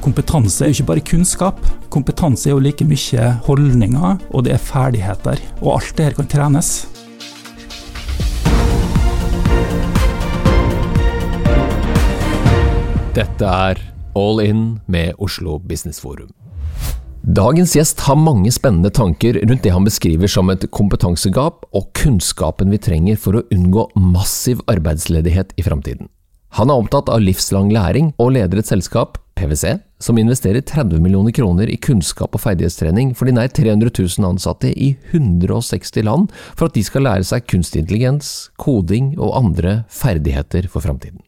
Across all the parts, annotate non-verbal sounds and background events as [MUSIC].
Kompetanse er ikke bare kunnskap. Kompetanse er jo like mye holdninger, og det er ferdigheter. Og alt det her kan trenes. Dette er All In med Oslo Business Forum. Dagens gjest har mange spennende tanker rundt det han beskriver som et kompetansegap og kunnskapen vi trenger for å unngå massiv arbeidsledighet i framtiden. Han er opptatt av livslang læring og leder et selskap, PwC, som investerer 30 millioner kroner i kunnskap og ferdighetstrening for de nær 300 000 ansatte i 160 land for at de skal lære seg kunstig intelligens, koding og andre ferdigheter for framtiden.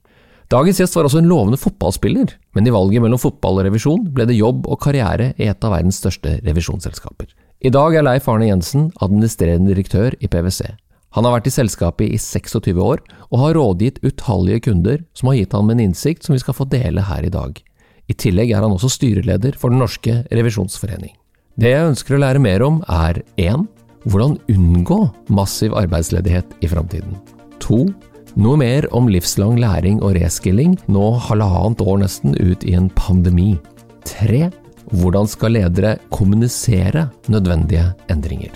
Dagens gjest var også en lovende fotballspiller, men i valget mellom fotball og revisjon ble det jobb og karriere i et av verdens største revisjonsselskaper. I dag er Leif Arne Jensen administrerende direktør i PwC. Han har vært i selskapet i 26 år, og har rådgitt utallige kunder som har gitt ham en innsikt som vi skal få dele her i dag. I tillegg er han også styreleder for Den norske revisjonsforening. Det jeg ønsker å lære mer om, er 1. Hvordan unngå massiv arbeidsledighet i framtiden. 2. Noe mer om livslang læring og reskilling nå halvannet år nesten ut i en pandemi. 3. Hvordan skal ledere kommunisere nødvendige endringer?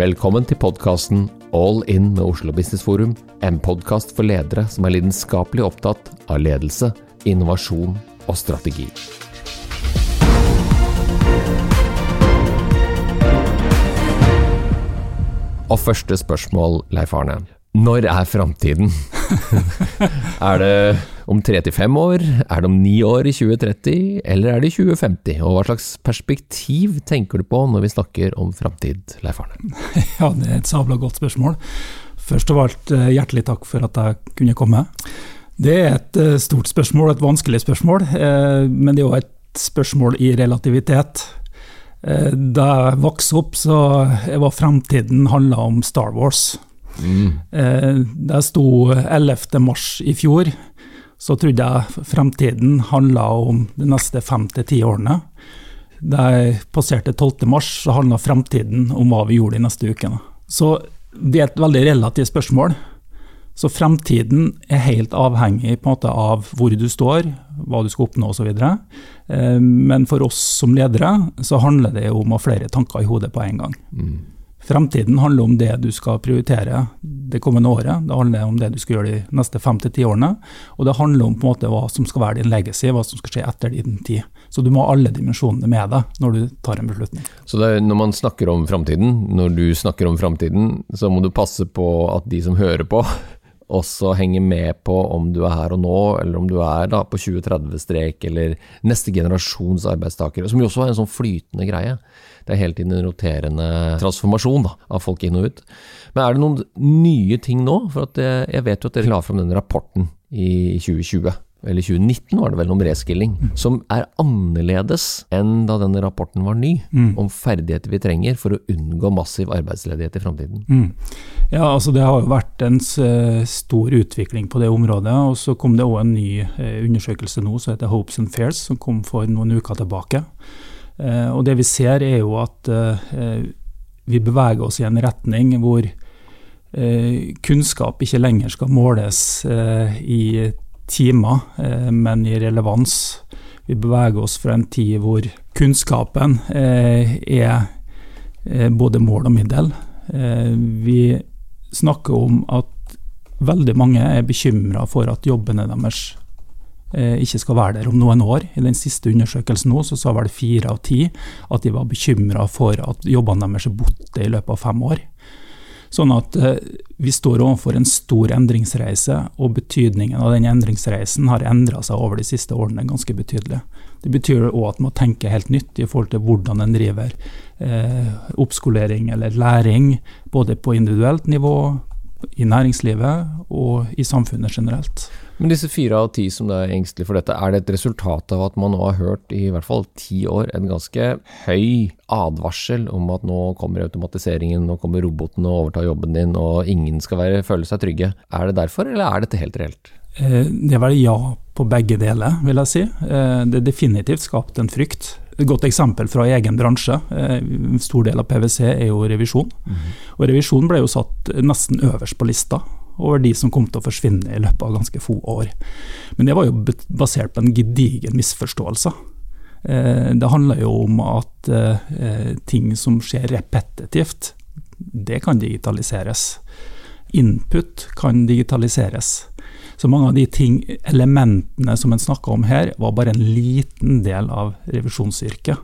Velkommen til podkasten All In med Oslo Business Forum, en podkast for ledere som er lidenskapelig opptatt av ledelse, innovasjon og strategi. Og første spørsmål, Leif Arne. Når er framtiden? [LAUGHS] er det om tre til fem år? Er det om ni år i 2030? Eller er det i 2050? Og hva slags perspektiv tenker du på når vi snakker om framtid, Leif Arne? [LAUGHS] Ja, det er et sabla godt spørsmål. Først av alt eh, hjertelig takk for at jeg kunne komme. Det er et eh, stort spørsmål, et vanskelig spørsmål, eh, men det er òg et spørsmål i relativitet. Da jeg vokste opp, så var framtiden handla om Star Wars. Mm. Da jeg sto 11. mars i fjor, så trodde jeg fremtiden handla om de neste fem til ti årene. Da jeg passerte 12. mars, så handla fremtiden om hva vi gjorde de neste ukene. Så det er et veldig relativt spørsmål. Så fremtiden er helt avhengig på en måte av hvor du står, hva du skal oppnå osv. Eh, men for oss som ledere så handler det om å ha flere tanker i hodet på en gang. Mm. Fremtiden handler om det du skal prioritere det kommende året. Det handler om det du skal gjøre de neste fem til ti årene. Og det handler om på en måte hva som skal være din legacy, hva som skal skje etter din tid. Så du må ha alle dimensjonene med deg når du tar en beslutning. Så er, når man snakker om framtiden, når du snakker om framtiden, så må du passe på at de som hører på, også henge med på om du er her og nå, eller om du er da på 2030-strek, eller neste generasjons arbeidstakere, som jo også er en sånn flytende greie. Det er hele tiden en roterende transformasjon da, av folk inn og ut. Men er det noen nye ting nå? For jeg vet jo at dere la fram den rapporten i 2020 eller 2019 var det vel, om reskilling, mm. som er annerledes enn da denne rapporten var ny, mm. om ferdigheter vi trenger for å unngå massiv arbeidsledighet i framtiden. Mm. Ja, altså Det har jo vært en stor utvikling på det området. og Så kom det òg en ny eh, undersøkelse nå som heter Hopes and Fairs, som kom for noen uker tilbake. Eh, og Det vi ser er jo at eh, vi beveger oss i en retning hvor kunnskap ikke lenger skal måles i timer, eh, men i relevans. Vi beveger oss fra en tid hvor kunnskapen eh, er eh, både mål og middel. Vi snakker om at veldig mange er bekymra for at jobbene deres ikke skal være der om noen år. I den siste undersøkelsen nå så sa vel fire av ti at de var bekymra for at jobbene deres er borte i løpet av fem år. Sånn at eh, vi står overfor en stor endringsreise, og betydningen av den endringsreisen har endra seg over de siste årene ganske betydelig. Det betyr òg at man må tenke helt nytt i forhold til hvordan en driver eh, oppskolering eller læring, både på individuelt nivå, i næringslivet og i samfunnet generelt. Men disse fire av ti som er engstelige for dette, er det et resultat av at man nå har hørt i hvert fall ti år en ganske høy advarsel om at nå kommer automatiseringen, nå kommer robotene og overtar jobben din, og ingen skal være, føle seg trygge. Er det derfor, eller er dette helt reelt? Eh, det er vel ja på begge deler, vil jeg si. Eh, det er definitivt skapt en frykt. Et godt eksempel fra egen bransje. Eh, en stor del av PwC er jo revisjon. Mm. Og revisjon ble jo satt nesten øverst på lista over de som kom til å forsvinne i løpet av ganske få år. Men det var jo basert på en gedigen misforståelse. Det handler jo om at ting som skjer repetitivt, det kan digitaliseres. Input kan digitaliseres. Så mange av de ting, elementene som en snakka om her, var bare en liten del av revisjonsyrket.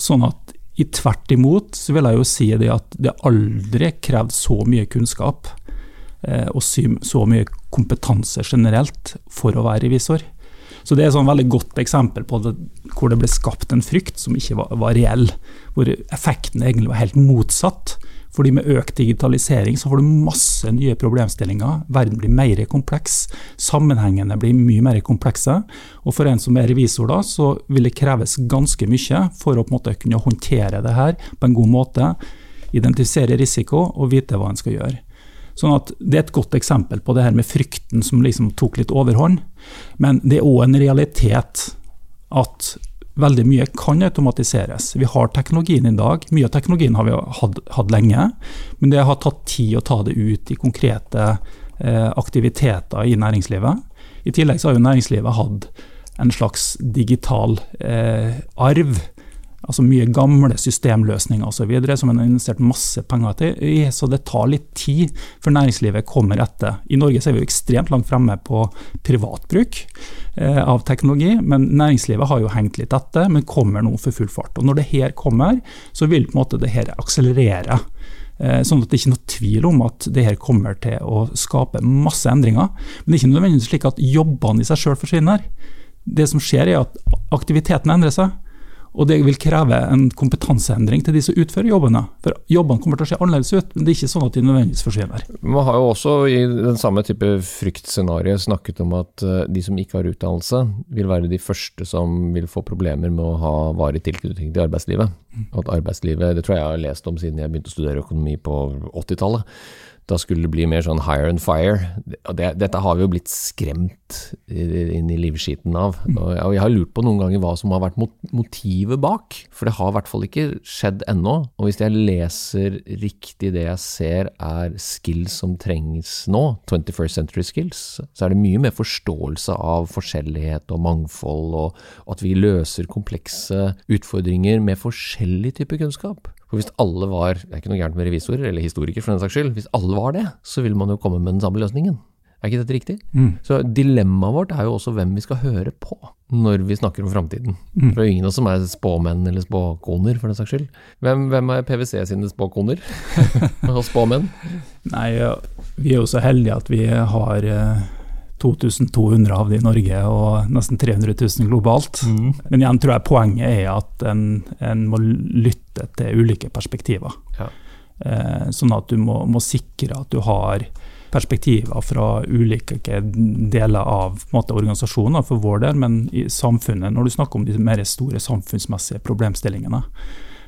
Sånn at i tvert imot så vil jeg jo si det at det aldri krevd så mye kunnskap eh, og så mye kompetanse generelt for å være revisor. Så det er et sånn veldig godt eksempel på det, hvor det ble skapt en frykt som ikke var, var reell. Hvor effekten egentlig var helt motsatt. Fordi med økt digitalisering så får du masse nye problemstillinger. Verden blir mer kompleks. Sammenhengene blir mye mer komplekse. Og for en som er revisor, da, så vil det kreves ganske mye for å på en måte kunne håndtere det her på en god måte. Identifisere risiko og vite hva en skal gjøre. Sånn at Det er et godt eksempel på det her med frykten som liksom tok litt overhånd. Men det er òg en realitet at Veldig mye kan automatiseres. Vi har teknologien i dag. Mye av teknologien har vi hatt, hatt lenge, men det har tatt tid å ta det ut i konkrete eh, aktiviteter i næringslivet. I tillegg så har jo næringslivet hatt en slags digital eh, arv altså mye gamle systemløsninger osv. som en har investert masse penger i, så det tar litt tid før næringslivet kommer etter. I Norge er vi jo ekstremt langt fremme på privatbruk eh, av teknologi, men næringslivet har jo hengt litt etter, men kommer nå for full fart. Og Når det her kommer, så vil på en måte det her akselerere. Eh, sånn at det er ikke noe tvil om at det her kommer til å skape masse endringer. Men det er ikke nødvendigvis slik at jobbene i seg sjøl forsvinner. Det som skjer er at aktiviteten endrer seg. Og det vil kreve en kompetanseendring til de som utfører jobbene. For jobbene kommer til å se annerledes ut, men det er ikke sånn at de nødvendigvis forsvinner. Man har jo også i den samme type fryktscenario snakket om at eh, de som ikke har utdannelse, vil være de første som vil få problemer med å ha varig tilknytning til arbeidslivet. Mm. Og at arbeidslivet, det tror jeg jeg har lest om siden jeg begynte å studere økonomi på 80-tallet da skulle det bli mer sånn higher and fire. Det, dette har vi jo blitt skremt inn i livskiten av. Mm. Og jeg har lurt på noen ganger hva som har vært motivet bak. For det har i hvert fall ikke skjedd ennå. Og hvis jeg leser riktig det jeg ser er skills som trengs nå, 21st century skills, så er det mye mer forståelse av forskjellighet og mangfold, og at vi løser komplekse utfordringer med forskjellig type kunnskap. For hvis alle var Det er ikke noe gærent med revisorer, eller historikere for den saks skyld. Hvis alle var det, så ville man jo komme med den samme løsningen. Er ikke dette riktig? Mm. Så dilemmaet vårt er jo også hvem vi skal høre på når vi snakker om framtiden. Mm. For det er jo ingen av oss som er spåmenn eller spåkoner, for den saks skyld. Hvem, hvem er PwC sine spåkoner? [LAUGHS] og spåmenn? Nei, vi er jo så heldige at vi har eh, 2200 av det i Norge og nesten 300 000 globalt. Mm. Men igjen tror jeg poenget er at en, en må lytte til ulike perspektiver. Ja. Eh, sånn at du må, må, sikre at du har perspektiver fra ulike deler av måte, organisasjoner, for vår del, men i samfunnet, når du snakker om de mer store samfunnsmessige problemstillingene.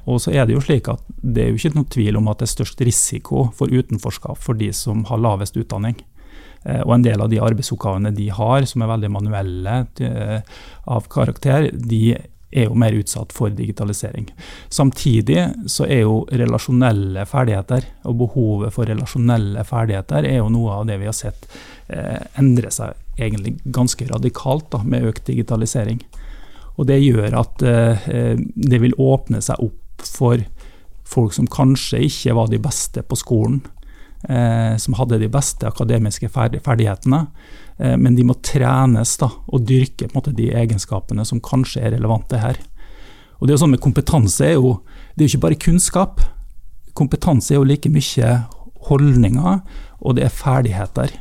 Og så er Det jo slik at det er jo ikke noe tvil om at det er størst risiko for utenforskap for de som har lavest utdanning. Eh, og en del av de arbeidsoppgavene de har, som er veldig manuelle eh, av karakter, de er jo mer utsatt for digitalisering. Samtidig så er jo relasjonelle ferdigheter og behovet for relasjonelle ferdigheter er jo noe av det vi har sett eh, endre seg egentlig ganske radikalt da, med økt digitalisering. Og Det gjør at eh, det vil åpne seg opp for folk som kanskje ikke var de beste på skolen, eh, som hadde de beste akademiske ferdighetene. Eh, men de må trenes da, og dyrke måte, de egenskapene som kanskje er relevante her. Og det er jo sånn med Kompetanse er jo, det er jo ikke bare kunnskap. Kompetanse er jo like mye holdninger, og det er ferdigheter.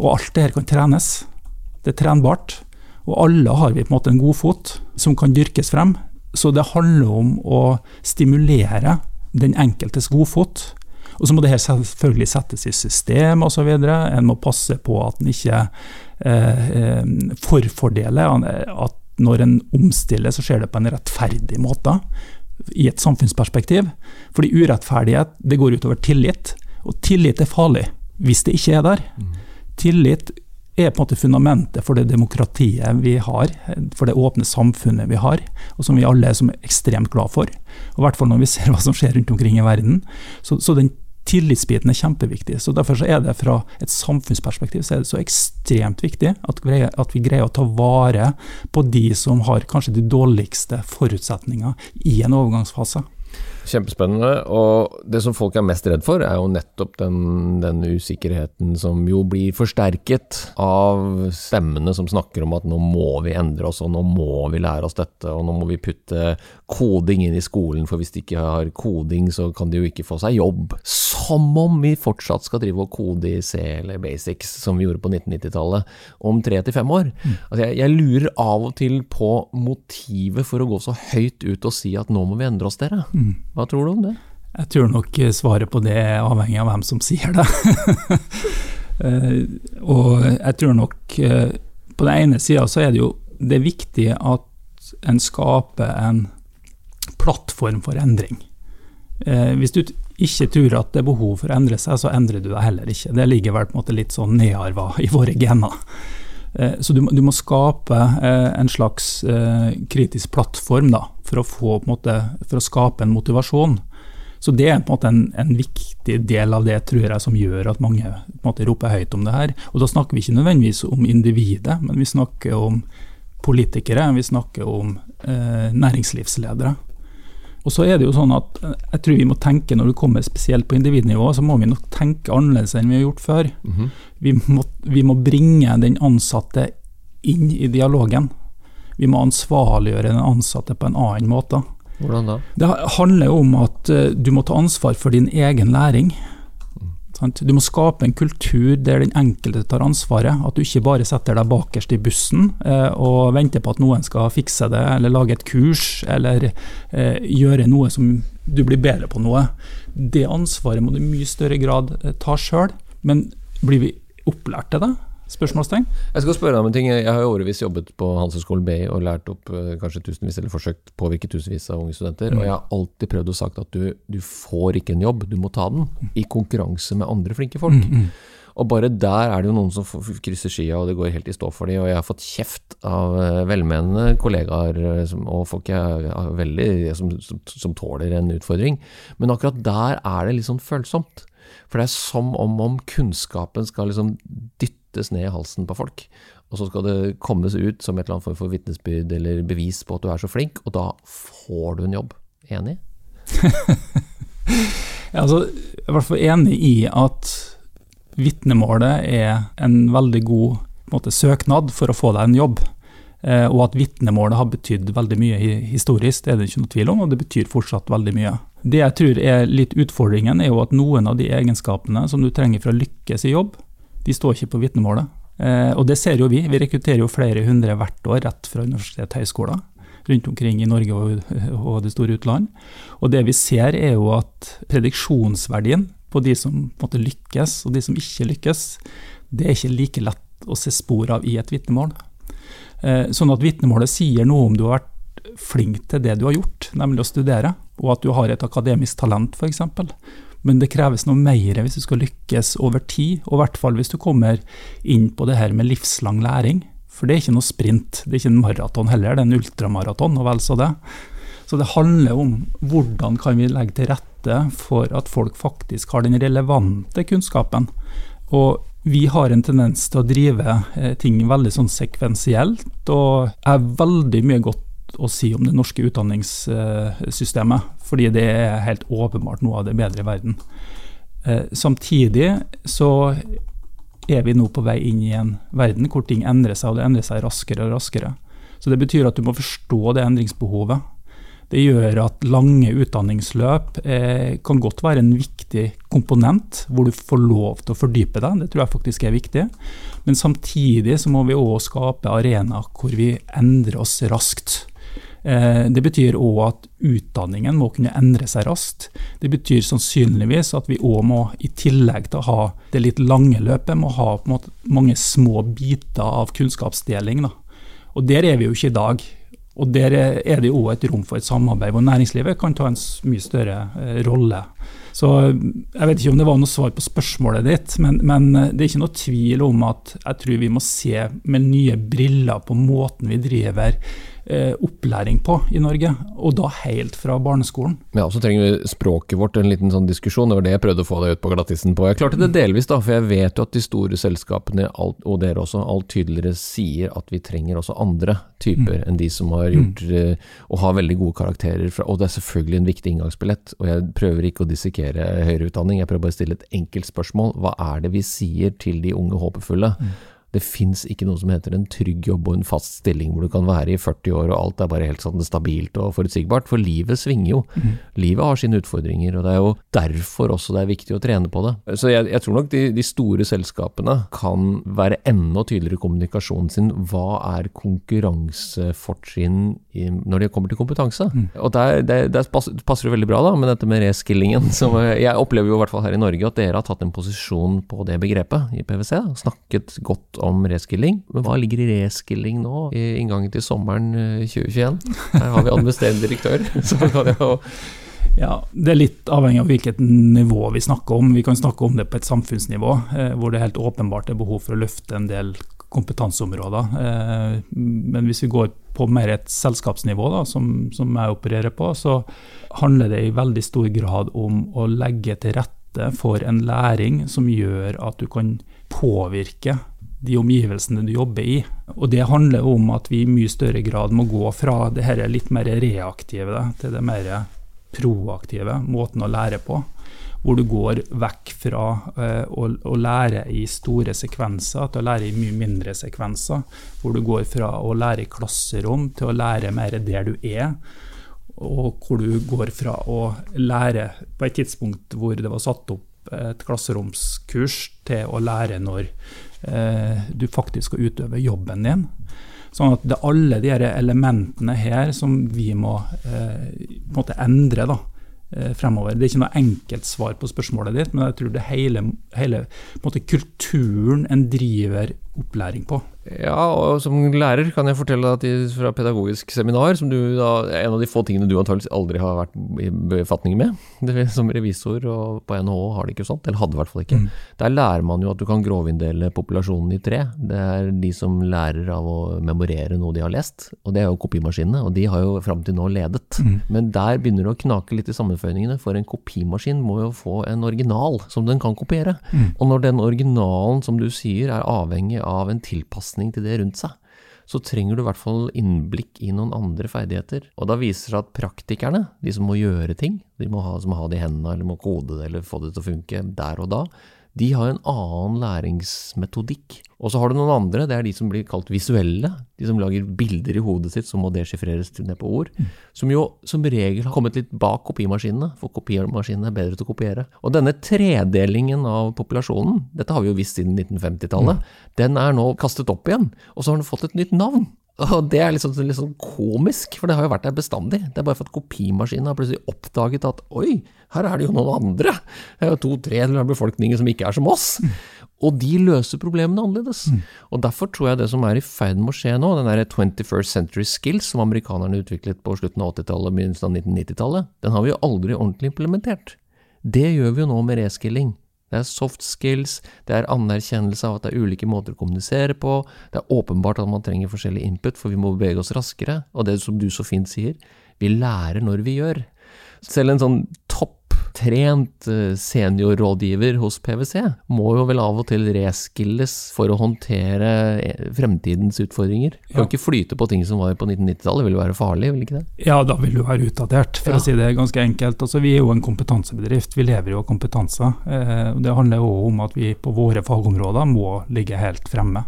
Og alt det her kan trenes. Det er trenbart. Og alle har vi på en måte en god fot som kan dyrkes frem. Så det handler om å stimulere den enkeltes godfot og så må det her selvfølgelig settes i system osv. En må passe på at en ikke eh, eh, forfordeler. At når en omstiller, så skjer det på en rettferdig måte i et samfunnsperspektiv. Fordi urettferdighet det går utover tillit, og tillit er farlig hvis det ikke er der. Mm. Tillit er på en måte fundamentet for det demokratiet vi har, for det åpne samfunnet vi har, og som vi alle er ekstremt glad for. Og I hvert fall når vi ser hva som skjer rundt omkring i verden. Så, så den tillitsbiten er kjempeviktig. så Derfor så er det fra et samfunnsperspektiv så er det så ekstremt viktig at greier, at vi greier å ta vare på de som har kanskje de dårligste forutsetninger i en overgangsfase. Kjempespennende. Og det som folk er mest redd for, er jo nettopp den, den, usikkerheten som jo blir forsterket av stemmene som snakker om at nå må vi endre oss, og nå må vi lære oss dette, og nå må vi putte koding inn i skolen, for hvis de ikke har koding, så kan de jo ikke få seg jobb. Som om vi fortsatt skal drive og kode i C eller Basics, som vi gjorde på 1990-tallet, om tre til fem år. Mm. Altså jeg, jeg lurer av og til på motivet for å gå så høyt ut og si at nå må vi endre oss, dere. Mm. Hva tror du om det? Jeg tror nok svaret på det er avhengig av hvem som sier det. [LAUGHS] Eh, og jeg tror nok eh, på den ene sida så er det jo det er viktig at en skaper en plattform for endring. Eh, hvis du ikke tror at det er behov for å endre seg, så endrer du deg heller ikke. Det ligger vel på en måte litt sånn nedarva i våre gener. Så du, du, må skape en slags kritisk plattform da, for å, få, måte, for å skape en motivasjon. Så det er på en måte en, en, viktig del av det tror jeg, som gjør at mange måte, roper høyt om det her. Og Da snakker vi ikke nødvendigvis om individet, men vi snakker om politikere, vi snakker om eh, næringslivsledere. Og så er det jo sånn at eh, jeg tror vi må tenke Når det kommer spesielt på individnivå, så må vi nok tenke annerledes enn vi har gjort før. Mm -hmm. vi, må, vi må bringe den ansatte inn i dialogen. Vi må ansvarliggjøre den ansatte på en annen måte. Hvordan da? Det handler jo om at uh, du må ta ansvar for din egen læring. Du må skape en kultur der den enkelte tar ansvaret. At du ikke bare setter deg bakerst i bussen uh, og venter på at noen skal fikse det, eller lage et kurs, eller uh, gjøre noe som du blir bedre på noe. Det ansvaret må du i mye større grad ta sjøl. Men blir vi opplært til det? Spørsmålstegn? Jeg skal spørre deg om en ting. Jeg har jo årevis jobbet på Handelshøyskolen BI og lært opp eh, kanskje tusenvis, eller forsøkt påvirke tusenvis av unge studenter. Mm. Og jeg har alltid prøvd å sagt at du, du, får ikke en jobb, du må ta den. I konkurranse med andre flinke folk. Mm, mm. Og bare der er det jo noen som krysser skia, og det går helt i stå for dem. Og jeg har fått kjeft av eh, velmenende kollegaer eh, og folk jeg er veldig, som, som, som tåler en utfordring. Men akkurat der er det litt sånn følsomt. For det er som om, om kunnskapen skal liksom dytte dyttes ned i halsen på folk. Og så skal det kommes ut som et eller annet form for vitnesbyrd eller bevis på at du er så flink, og da får du en jobb. Enig? [LAUGHS] altså, jeg er i hvert fall enig i at vitnemålet er en veldig god måte, søknad for å få deg en jobb. Eh, og at vitnemålet har betydd veldig mye historisk, det er det ikke noe tvil om, og det betyr fortsatt veldig mye. Det jeg tror er litt utfordringen, er jo at noen av de egenskapene som du trenger for å lykkes i jobb, de står ikke på vitnemålet. Eh, og det ser jo vi. Vi rekrutterer jo flere hundre hvert år rett fra universitet og høyskoler rundt omkring i Norge og, og, det store utland. Og det vi ser er jo at prediksjonsverdien på de som måtte lykkes og de som ikke lykkes, det er ikke like lett å se spor av i et vitnemål. Eh, sånn at vitnemålet sier noe om du har vært flink til det du har gjort, nemlig å studere, og at du har et akademisk talent f.eks. Men det kreves noe mer hvis du skal lykkes over tid, og i hvert fall hvis du kommer inn på det her med livslang læring. For det er ikke noe sprint, det er ikke en maraton heller, det er en ultramaraton, og vel så det. Så det handler om hvordan kan vi legge til rette for at folk faktisk har den relevante kunnskapen. Og vi har en tendens til å drive eh, ting veldig sånn sekvensielt, og er veldig mye godt å si om det norske utdanningssystemet, fordi det er helt åpenbart noe av det bedre i verden. Eh, samtidig så er vi nå på vei inn i en verden hvor ting endrer seg, og det endrer seg raskere og raskere. Så det betyr at du må forstå det endringsbehovet. Det gjør at lange utdanningsløp eh, kan godt være en viktig komponent, hvor du får lov til å fordype deg. Det tror jeg faktisk er viktig. Men samtidig så må vi òg skape arenaer hvor vi endrer oss raskt. Eh, det betyr òg at utdanningen må kunne endre seg raskt. Det betyr sannsynligvis at vi òg må, i tillegg til å ha det litt lange løpet, må ha mange små biter av kunnskapsdeling. Da. Og Der er vi jo ikke i dag. Og Der er det òg et rom for et samarbeid hvor næringslivet kan ta en mye større eh, rolle Så Jeg vet ikke om det var noe svar på spørsmålet ditt, men, men det er ikke noe tvil om at jeg tror vi må se med nye briller på måten vi driver eh, opplæring på i Norge, og da helt fra barneskolen. Ja, Så trenger vi språket vårt en liten sånn diskusjon, det var det jeg prøvde å få deg ut på glattisen på. Jeg klarte det delvis, da, for jeg vet jo at de store selskapene, og dere også, alt tydeligere sier at vi trenger også andre typer mm. enn de som har gjort mm. og har veldig gode karakterer. Fra, og det er selvfølgelig en viktig inngangsbillett. Og jeg prøver ikke å dissekere høyere utdanning, jeg prøver bare å stille et enkelt spørsmål. Hva er det vi sier til de unge håpefulle? Mm. Det fins ikke noe som heter en trygg jobb og en fast stilling hvor du kan være i 40 år og alt er bare helt sånn stabilt og forutsigbart, for livet svinger jo. Mm. Livet har sine utfordringer, og det er jo derfor også det er viktig å trene på det. Så jeg, jeg tror nok de, de, store selskapene kan være enda tydeligere i kommunikasjonen sin. Hva er konkurransefortrinn når det kommer til kompetanse? Mm. Og der, der, der, passer det veldig bra da, med dette med reskillingen. [LAUGHS] Som jeg opplever jo i hvert fall her i Norge at dere har tatt en posisjon på det begrepet i PwC. Snakket godt om reskilling. Men hva ligger i reskilling nå, i inngangen til sommeren 2021? Eh, Her har vi administrerende direktør, [LAUGHS] så kan jeg jo ja, Det er litt avhengig av hvilket nivå vi snakker om. Vi kan snakke om det på et samfunnsnivå, eh, hvor det helt åpenbart er behov for å løfte en del kompetanseområder. Eh, men hvis vi går på mer et selskapsnivå, da, som, som jeg opererer på, så handler det i veldig stor grad om å legge til rette for en læring som gjør at du kan påvirke de omgivelsene du jobber i. Og Det handler om at vi i mye større grad må gå fra det her litt mer reaktive til det mer proaktive måten å lære på. Hvor du går vekk fra uh, å, å, lære i store sekvenser til å lære i mye mindre sekvenser. Hvor du går fra å lære i klasserom til å lære mer der du er. Og hvor du går fra å lære på et tidspunkt hvor det var satt opp et klasseromskurs, til å lære når Eh, du faktisk skal utøve jobben din. Sånn at det er alle de elementene her som vi må eh, endre da, eh, fremover. Det er ikke noe enkelt svar på spørsmålet ditt, men jeg tror det er hele, hele kulturen en driver opplæring på. Ja, og som lærer kan jeg fortelle at fra pedagogisk seminar, som du da, en av de få tingene du antakeligvis aldri har vært i befatning med, det, som revisor og på NHO har det ikke sånt, eller hadde i hvert fall ikke. Mm. Der lærer man jo at du kan grovinndele populasjonen i tre. Det er de som lærer av å memorere noe de har lest, og det er jo kopimaskinene, og de har jo fram til nå ledet. Mm. Men der begynner det å knake litt i sammenføyningene, for en kopimaskin må jo få en original som den kan kopiere. Mm. Og når den originalen, som du sier, er avhengig av en tilpasning tilpasning til det rundt seg, så trenger du i hvert fall innblikk i noen andre ferdigheter. Og da viser det seg at praktikerne, de som må gjøre ting, de må ha, som må ha det i hendene eller må kode det eller få det til å funke der og da, de har en annen læringsmetodikk. Og så har du noen andre, det er de som blir kalt visuelle. De som lager bilder i hodet sitt som må deschiffreres ned på ord. Mm. Som jo som regel har kommet litt bak kopimaskinene, for kopimaskinene er bedre til å kopiere. Og denne tredelingen av populasjonen, dette har vi jo visst siden 1950-tallet, mm. den er nå kastet opp igjen. Og så har den fått et nytt navn. [LAUGHS] Og det er liksom, litt sånn komisk, for det har jo vært der bestandig. Det er bare for at kopimaskinen har plutselig oppdaget at oi, her er det jo noen andre. Det er jo to tredjedeler av befolkningen som ikke er som oss. Mm. Og de løser problemene annerledes. Mm. Og derfor tror jeg det som er i ferd med å skje nå, den derre 21st Century Skills som amerikanerne utviklet på slutten av 80-tallet, begynnelsen av 1990-tallet, den har vi jo aldri ordentlig implementert. Det gjør vi jo nå med reskilling. Det er soft skills, det er anerkjennelse av at det er ulike måter å kommunisere på, det er åpenbart at man trenger forskjellig input, for vi må bevege oss raskere, og det som du så fint sier, vi lærer når vi gjør. Selv en sånn topp trent eh, seniorrådgiver hos PwC må jo vel av og til reskilles for å håndtere eh, fremtidens utfordringer. Kan ikke flyte på ting som var på 1990-tallet, det vil jo være farlig, vil ikke det? Ja, da vil du være utdatert, for ja. å si det ganske enkelt. Altså, vi er jo en kompetansebedrift, vi lever jo av kompetanse. Eh, det handler jo om at vi på våre fagområder må ligge helt fremme.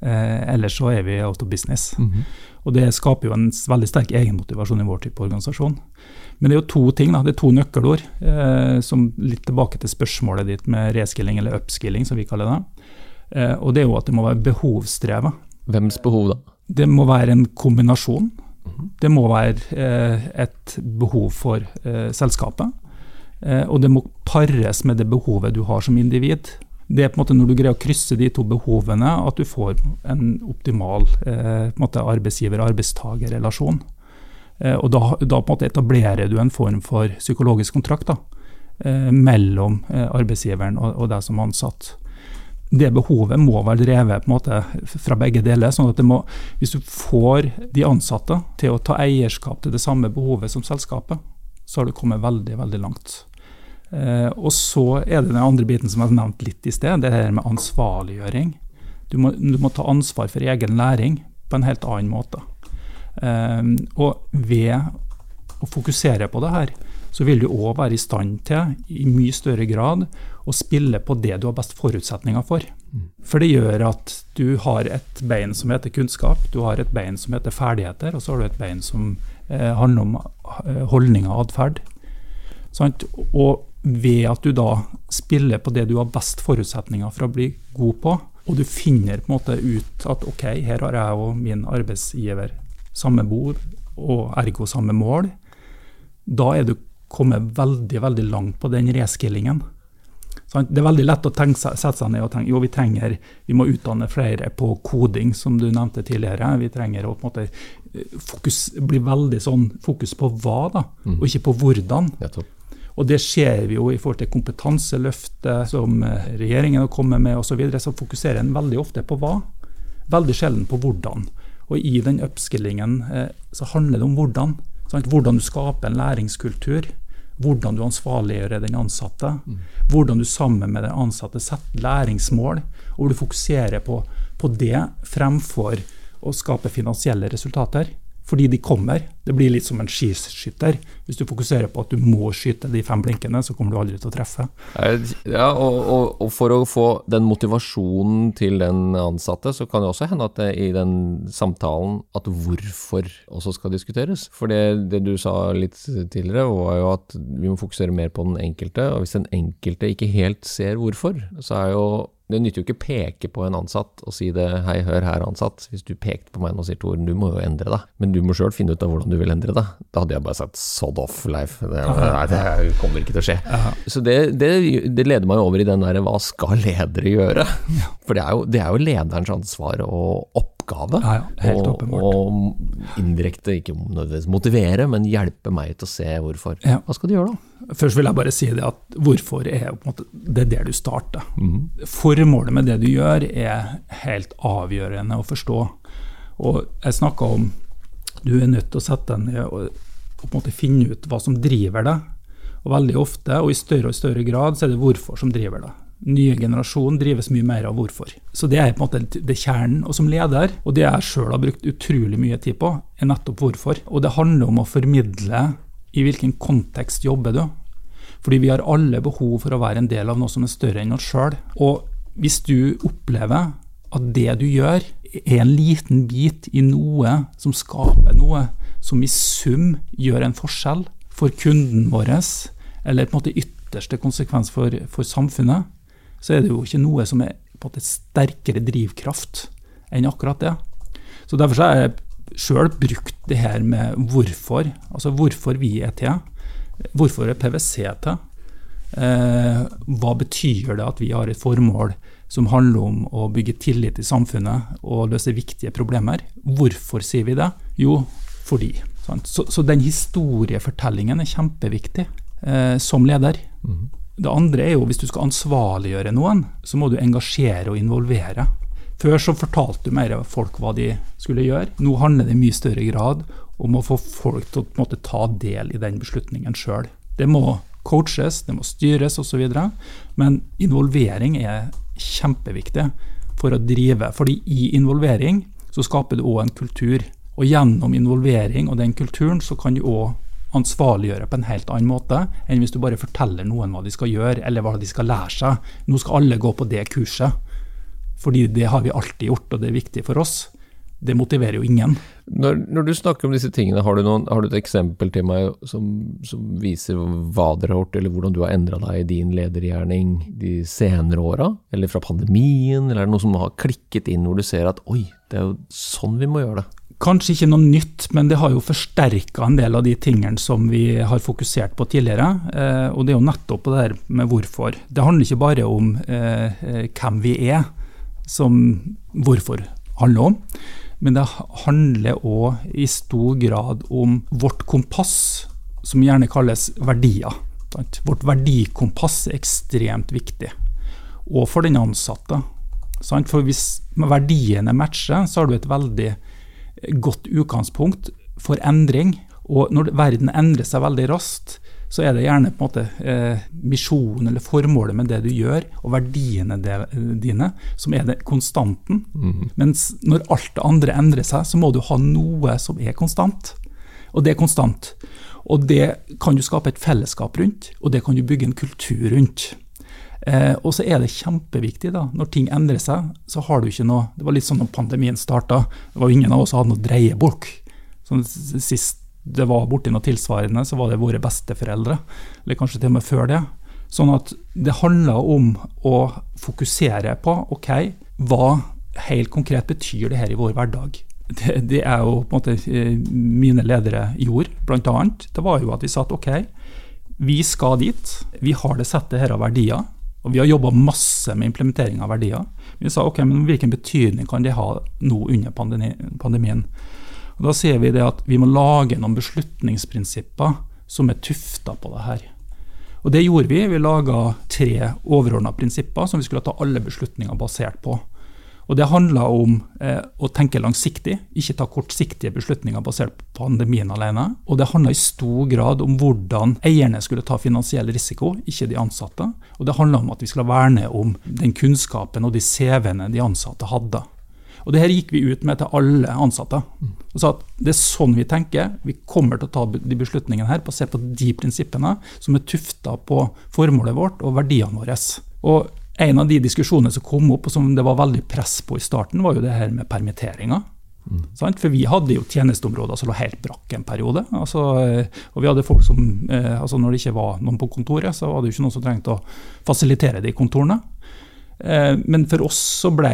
Ellers så er vi out of business. Mm -hmm. Og det skaper jo en veldig sterk egenmotivasjon i vår type organisasjon. Men det er jo to ting, da, det er to nøkkelord. Eh, som Litt tilbake til spørsmålet ditt med reskilling eller upskilling, som vi kaller det. Eh, og det er jo at det må være behovsdrevet. Hvems behov da? Det må være en kombinasjon. Mhm. Det må være eh, et behov for eh, selskapet. Eh, og det må pares med det behovet du har som individ. Det er på en måte når du greier å krysse de to behovene, at du får en optimal eh, arbeidsgiver-arbeidstager-relasjon. Eh, og da, da, på en måte etablerer du en form for psykologisk kontrakt. da, eh, mellom eh, arbeidsgiveren og, og deg som ansatt. Det behovet må være drevet på en måte fra begge deler. sånn at må, Hvis du får de ansatte til å ta eierskap til det samme behovet som selskapet, så har du kommet veldig, veldig langt. Eh, og så er det den andre biten som jeg har nevnt litt i sted, det her med ansvarliggjøring. Du må, du må ta ansvar for egen læring på en helt annen måte. Eh, og ved å fokusere på det her, så vil du òg være i stand til, i mye større grad, å spille på det du har best forutsetninger for. For det gjør at du har et bein som heter kunnskap, du har et bein som heter ferdigheter, og så har du et bein som eh, handler om holdninger og atferd. Og ved at du da spiller på det du har best forutsetninger for å bli god på, og du finner på en måte ut at ok, her har jeg og min arbeidsgiver samme bord, og ergo samme mål, da er du kommet veldig veldig langt på den reskillingen. Det er veldig lett å tenke, sette seg ned og tenke jo, vi trenger, vi må utdanne flere på koding, som du nevnte tidligere. Vi trenger å på en måte eh, fokus, bli veldig sånn fokus på hva, da, mm. og ikke på hvordan. Og det ser vi jo i forhold til kompetanseløftet som eh, regjeringen har kommet med osv. Så, videre, så fokuserer en veldig ofte på hva, veldig sjelden på hvordan. Og i den upskillingen eh, så handler det om hvordan. Sant? Hvordan du skaper en læringskultur hvordan du ansvarliggjør den ansatte. Mm. Hvordan du sammen med den ansatte setter læringsmål, og hvor du fokuserer på, på det fremfor å skape finansielle resultater fordi de kommer. Det blir litt som en skiskytter. Hvis du fokuserer på at du må skyte de fem blinkene, så kommer du aldri til å treffe. Ja, og, og, og for å få den motivasjonen til den ansatte, så kan det også hende at det i den samtalen at hvorfor også skal diskuteres. For det, det du sa litt tidligere, var jo at vi må fokusere mer på den enkelte. Og hvis den enkelte ikke helt ser hvorfor, så er jo det nytter jo ikke å peke på en ansatt og si det 'hei, hør her, ansatt'. Hvis du pekte på meg nå sier Tor, du må jo endre deg. Men du må sjøl finne ut av hvordan du vil endre det, Da hadde jeg bare sagt 'sod off, Leif'. Det, nei, det kommer ikke til å skje. Så det, det, det, leder meg over i den derre hva skal ledere gjøre? For det er jo, det er jo lederens ansvar og oppgave. Ja, ja, helt og, og indirekte, ikke nødvendigvis motivere, men hjelpe meg til å se hvorfor. Hva skal du gjøre da? Først vil jeg bare si det at hvorfor er måte, det er der du starter. Mm. Formålet med det du gjør er helt avgjørende å forstå. Og jeg snakka om du er nødt til å sette deg ned og, og på en måte finne ut hva som driver deg. Og veldig ofte, og i større og større grad, så er det hvorfor som driver deg nye generasjon drives mye mer av hvorfor. Så det er på en måte det kjernen. Og som leder, og det jeg sjøl har brukt utrolig mye tid på, er nettopp hvorfor. Og det handler om å formidle i hvilken kontekst jobber du. Fordi vi har alle behov for å være en del av noe som er større enn oss sjøl. Og hvis du opplever at det du gjør, er en liten bit i noe som skaper noe som i sum gjør en forskjell for kunden vår, eller på en måte ytterste konsekvens for, for samfunnet, så er det jo ikke noe som er på en måte sterkere drivkraft enn akkurat det. Så Derfor har jeg sjøl brukt det her med hvorfor, altså hvorfor vi er til. Hvorfor er PwC til? Eh, hva betyr det at vi har et formål som handler om å bygge tillit i samfunnet og løse viktige problemer? Hvorfor sier vi det? Jo, fordi. Så, så den historiefortellingen er kjempeviktig eh, som leder. Mm. Det andre er jo hvis du skal ansvarliggjøre noen, så må du engasjere og involvere. Før så fortalte du mer folk hva de skulle gjøre. Nå handler det i mye større grad om å få folk til å måte, ta del i den beslutningen sjøl. Det må coaches, det må styres osv. Men involvering er kjempeviktig for å drive. fordi i involvering så skaper du òg en kultur. Og gjennom involvering og den kulturen så kan du òg ansvarliggjøre på en helt annen måte enn hvis du bare forteller noen hva de skal gjøre, eller hva de skal lære seg. Nå skal alle gå på det kurset, fordi det har vi alltid gjort, og det er viktig for oss. Det motiverer jo ingen. Når, når du snakker om disse tingene, har du, noen, har du et eksempel til meg som, som, viser hva dere har gjort, eller hvordan du har endra deg i din ledergjerning de senere åra? Eller fra pandemien, eller er det noe som har klikket inn hvor du ser at oi, det er jo sånn vi må gjøre det? Kanskje ikke noe nytt, men det har jo forsterka en del av de tingene som vi har fokusert på tidligere. Eh, og det er jo nettopp det der med hvorfor. Det handler ikke bare om eh, eh, hvem vi er, som hvorfor handler om. Men det handler òg i stor grad om vårt kompass, som gjerne kalles verdier. Vårt verdikompass er ekstremt viktig, og for den ansatte. For hvis verdiene matcher, så har du et veldig godt utgangspunkt for endring. Og når verden endrer seg veldig raskt, så er det gjerne på en måte eh, misjonen eller formålet med det du gjør, og verdiene dine, som er det konstanten. Mm. Mens når alt det andre endrer seg, så må du ha noe som er konstant. Og det er konstant. Og det kan du skape et fellesskap rundt, og det kan du bygge en kultur rundt. Eh, og så er det kjempeviktig, da, når ting endrer seg, så har du ikke noe Det var litt sånn når pandemien starta, det var jo ingen av oss som hadde noe dreiebok. Sånn, sist det var borti noe tilsvarende, så var det våre besteforeldre. Eller kanskje til og med før det. Sånn at det handla om å fokusere på ok, hva helt konkret betyr det her i vår hverdag. Det, det er jo på en måte eh, mine ledere gjorde, bl.a. Det var jo at vi sa ok, vi skal dit. Vi har det settet her av verdier. Og vi har jobba masse med implementering av verdier. Vi sa ok, men hvilken betydning kan det ha nå under pandemien? Og Da sier vi det at vi må lage noen beslutningsprinsipper som er tufta på det her. Og Det gjorde vi. Vi laga tre overordna prinsipper som vi skulle ta alle beslutninger basert på. Og Det handla om eh, å tenke langsiktig, ikke ta kortsiktige beslutninger basert på pandemien alene. Og det handla i stor grad om hvordan eierne skulle ta finansiell risiko, ikke de ansatte. Og det handla om at vi skulle verne om den kunnskapen og de CV-ene de ansatte hadde. Og det her gikk vi ut med til alle ansatte. Og sa at det er sånn vi tenker. Vi kommer til å ta de beslutningene her basert på de prinsippene som er tufta på formålet vårt og verdiene våre. Og en av de diskusjonene som kom opp, og som det var veldig press på i starten, var jo det her med permitteringer. Mm. For vi hadde jo tjenesteområder som lå helt brakk en periode. Altså, og vi hadde folk som, eh, altså Når det ikke var noen på kontoret, så var det jo ikke noen som trengte å fasilitere de kontorene. Eh, men for oss så ble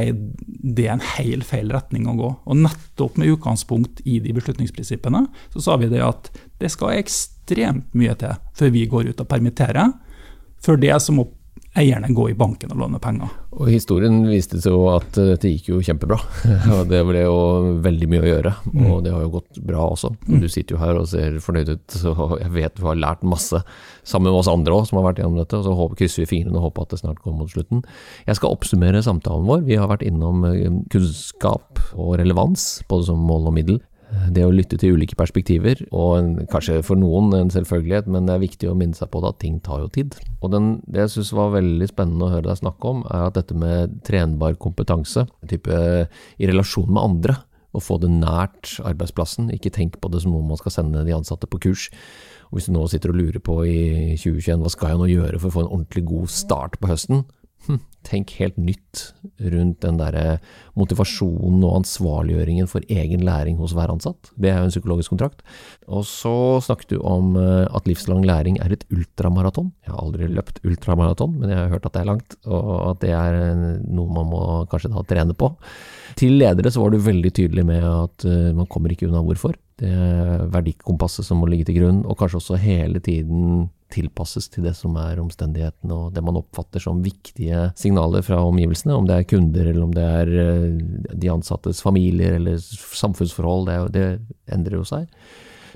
det en helt feil retning å gå. Og nettopp med utgangspunkt i de beslutningsprinsippene, så sa vi det at det skal ekstremt mye til før vi går ut og permitterer. For det så må eierne gå i banken og låne penger. Og Historien viste seg jo at dette gikk jo kjempebra. [LAUGHS] Det ble jo veldig mye å gjøre, og mm. det har jo gått bra også. Mm. Du sitter jo her og ser fornøyd ut, og jeg vet du har lært masse sammen med oss andre òg som har vært gjennom dette. og Så krysser vi fingrene og håper at det snart kommer mot slutten. Jeg skal oppsummere samtalen vår. Vi har vært innom eh, kunnskap og relevans, både som mål og middel det å lytte til ulike perspektiver, og en, kanskje for noen en selvfølgelighet, men det er viktig å minne seg på at ting tar jo tid. Og den, Det jeg syns var veldig spennende å høre deg snakke om, er at dette med trenbar kompetanse, type i relasjon med andre, å få det nært arbeidsplassen, ikke tenk på det som noe man skal sende de ansatte på kurs. Og Hvis du nå sitter og lurer på i 2021 hva skal jeg nå gjøre for å få en ordentlig god start på høsten, hm, tenk helt nytt rundt den der motivasjonen og ansvarliggjøringen for egen læring hos hver ansatt. Det er jo en psykologisk kontrakt. Og så snakket du om eh, at livslang læring er et ultramaraton. Jeg har aldri løpt ultramaraton, men jeg har hørt at det er langt, og at det er eh, noe man må kanskje da trene på. Til ledere så var du veldig tydelig med at eh, man kommer ikke unna hvorfor. Det er verdikompasset som må ligge til grunn, og kanskje også hele tiden tilpasses til det som er omstendighetene og det man oppfatter som viktige signaler fra omgivelsene, om det er kunder eller om det er eh, de ansattes familier eller samfunnsforhold, det, det endrer jo seg.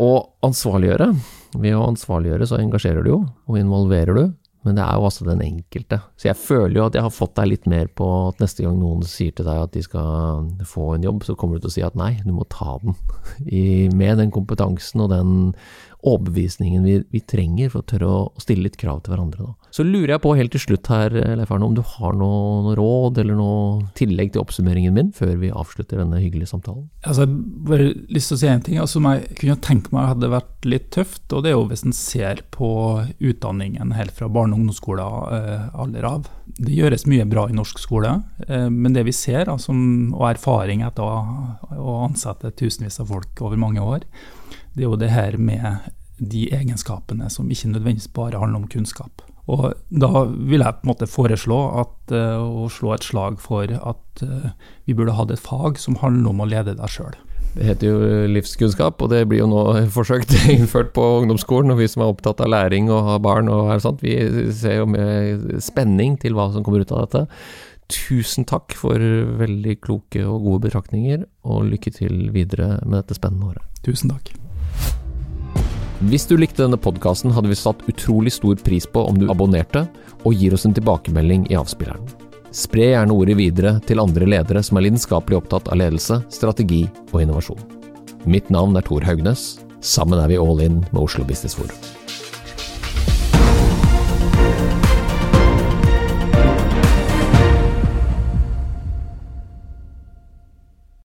Og ansvarliggjøre. Ved å ansvarliggjøre så engasjerer du jo, og involverer du. Men det er jo altså den enkelte. Så jeg føler jo at jeg har fått deg litt mer på at neste gang noen sier til deg at de skal få en jobb, så kommer du til å si at nei, du må ta den. [LAUGHS] I, med den kompetansen og den overbevisningen vi, vi, trenger for å tørre å, stille litt krav til hverandre. Da. Så lurer jeg på helt til slutt her, Leif Arne, om du har noe, noe, råd eller noe tillegg til oppsummeringen min før vi avslutter denne hyggelige samtalen? Altså, jeg har bare lyst til å si en ting altså, som jeg kunne tenke meg hadde vært litt tøft. og Det er jo hvis en ser på utdanningen helt fra barne- og ungdomsskolen eh, av. Det gjøres mye bra i norsk skole, eh, men det vi ser, altså, og erfaring etter å, å ansette tusenvis av folk over mange år, det er jo det her med de egenskapene som ikke nødvendigvis bare handler om kunnskap. Og Da vil jeg på en måte foreslå at, uh, å slå et slag for at uh, vi burde hatt et fag som handler om å lede deg sjøl. Det heter jo livskunnskap, og det blir jo nå [LAUGHS] forsøkt innført på ungdomsskolen. Og vi som er opptatt av læring og har barn og er sånt, vi ser jo med spenning til hva som kommer ut av dette. Tusen takk for veldig kloke og gode betraktninger, og lykke til videre med dette spennende året. Tusen takk. Hvis du likte denne podkasten, hadde vi satt utrolig stor pris på om du abonnerte og gir oss en tilbakemelding i avspilleren. Spre gjerne ordet videre til andre ledere som er lidenskapelig opptatt av ledelse, strategi og innovasjon. Mitt navn er Tor Haugnes. Sammen er vi all in med Oslo Business Forum.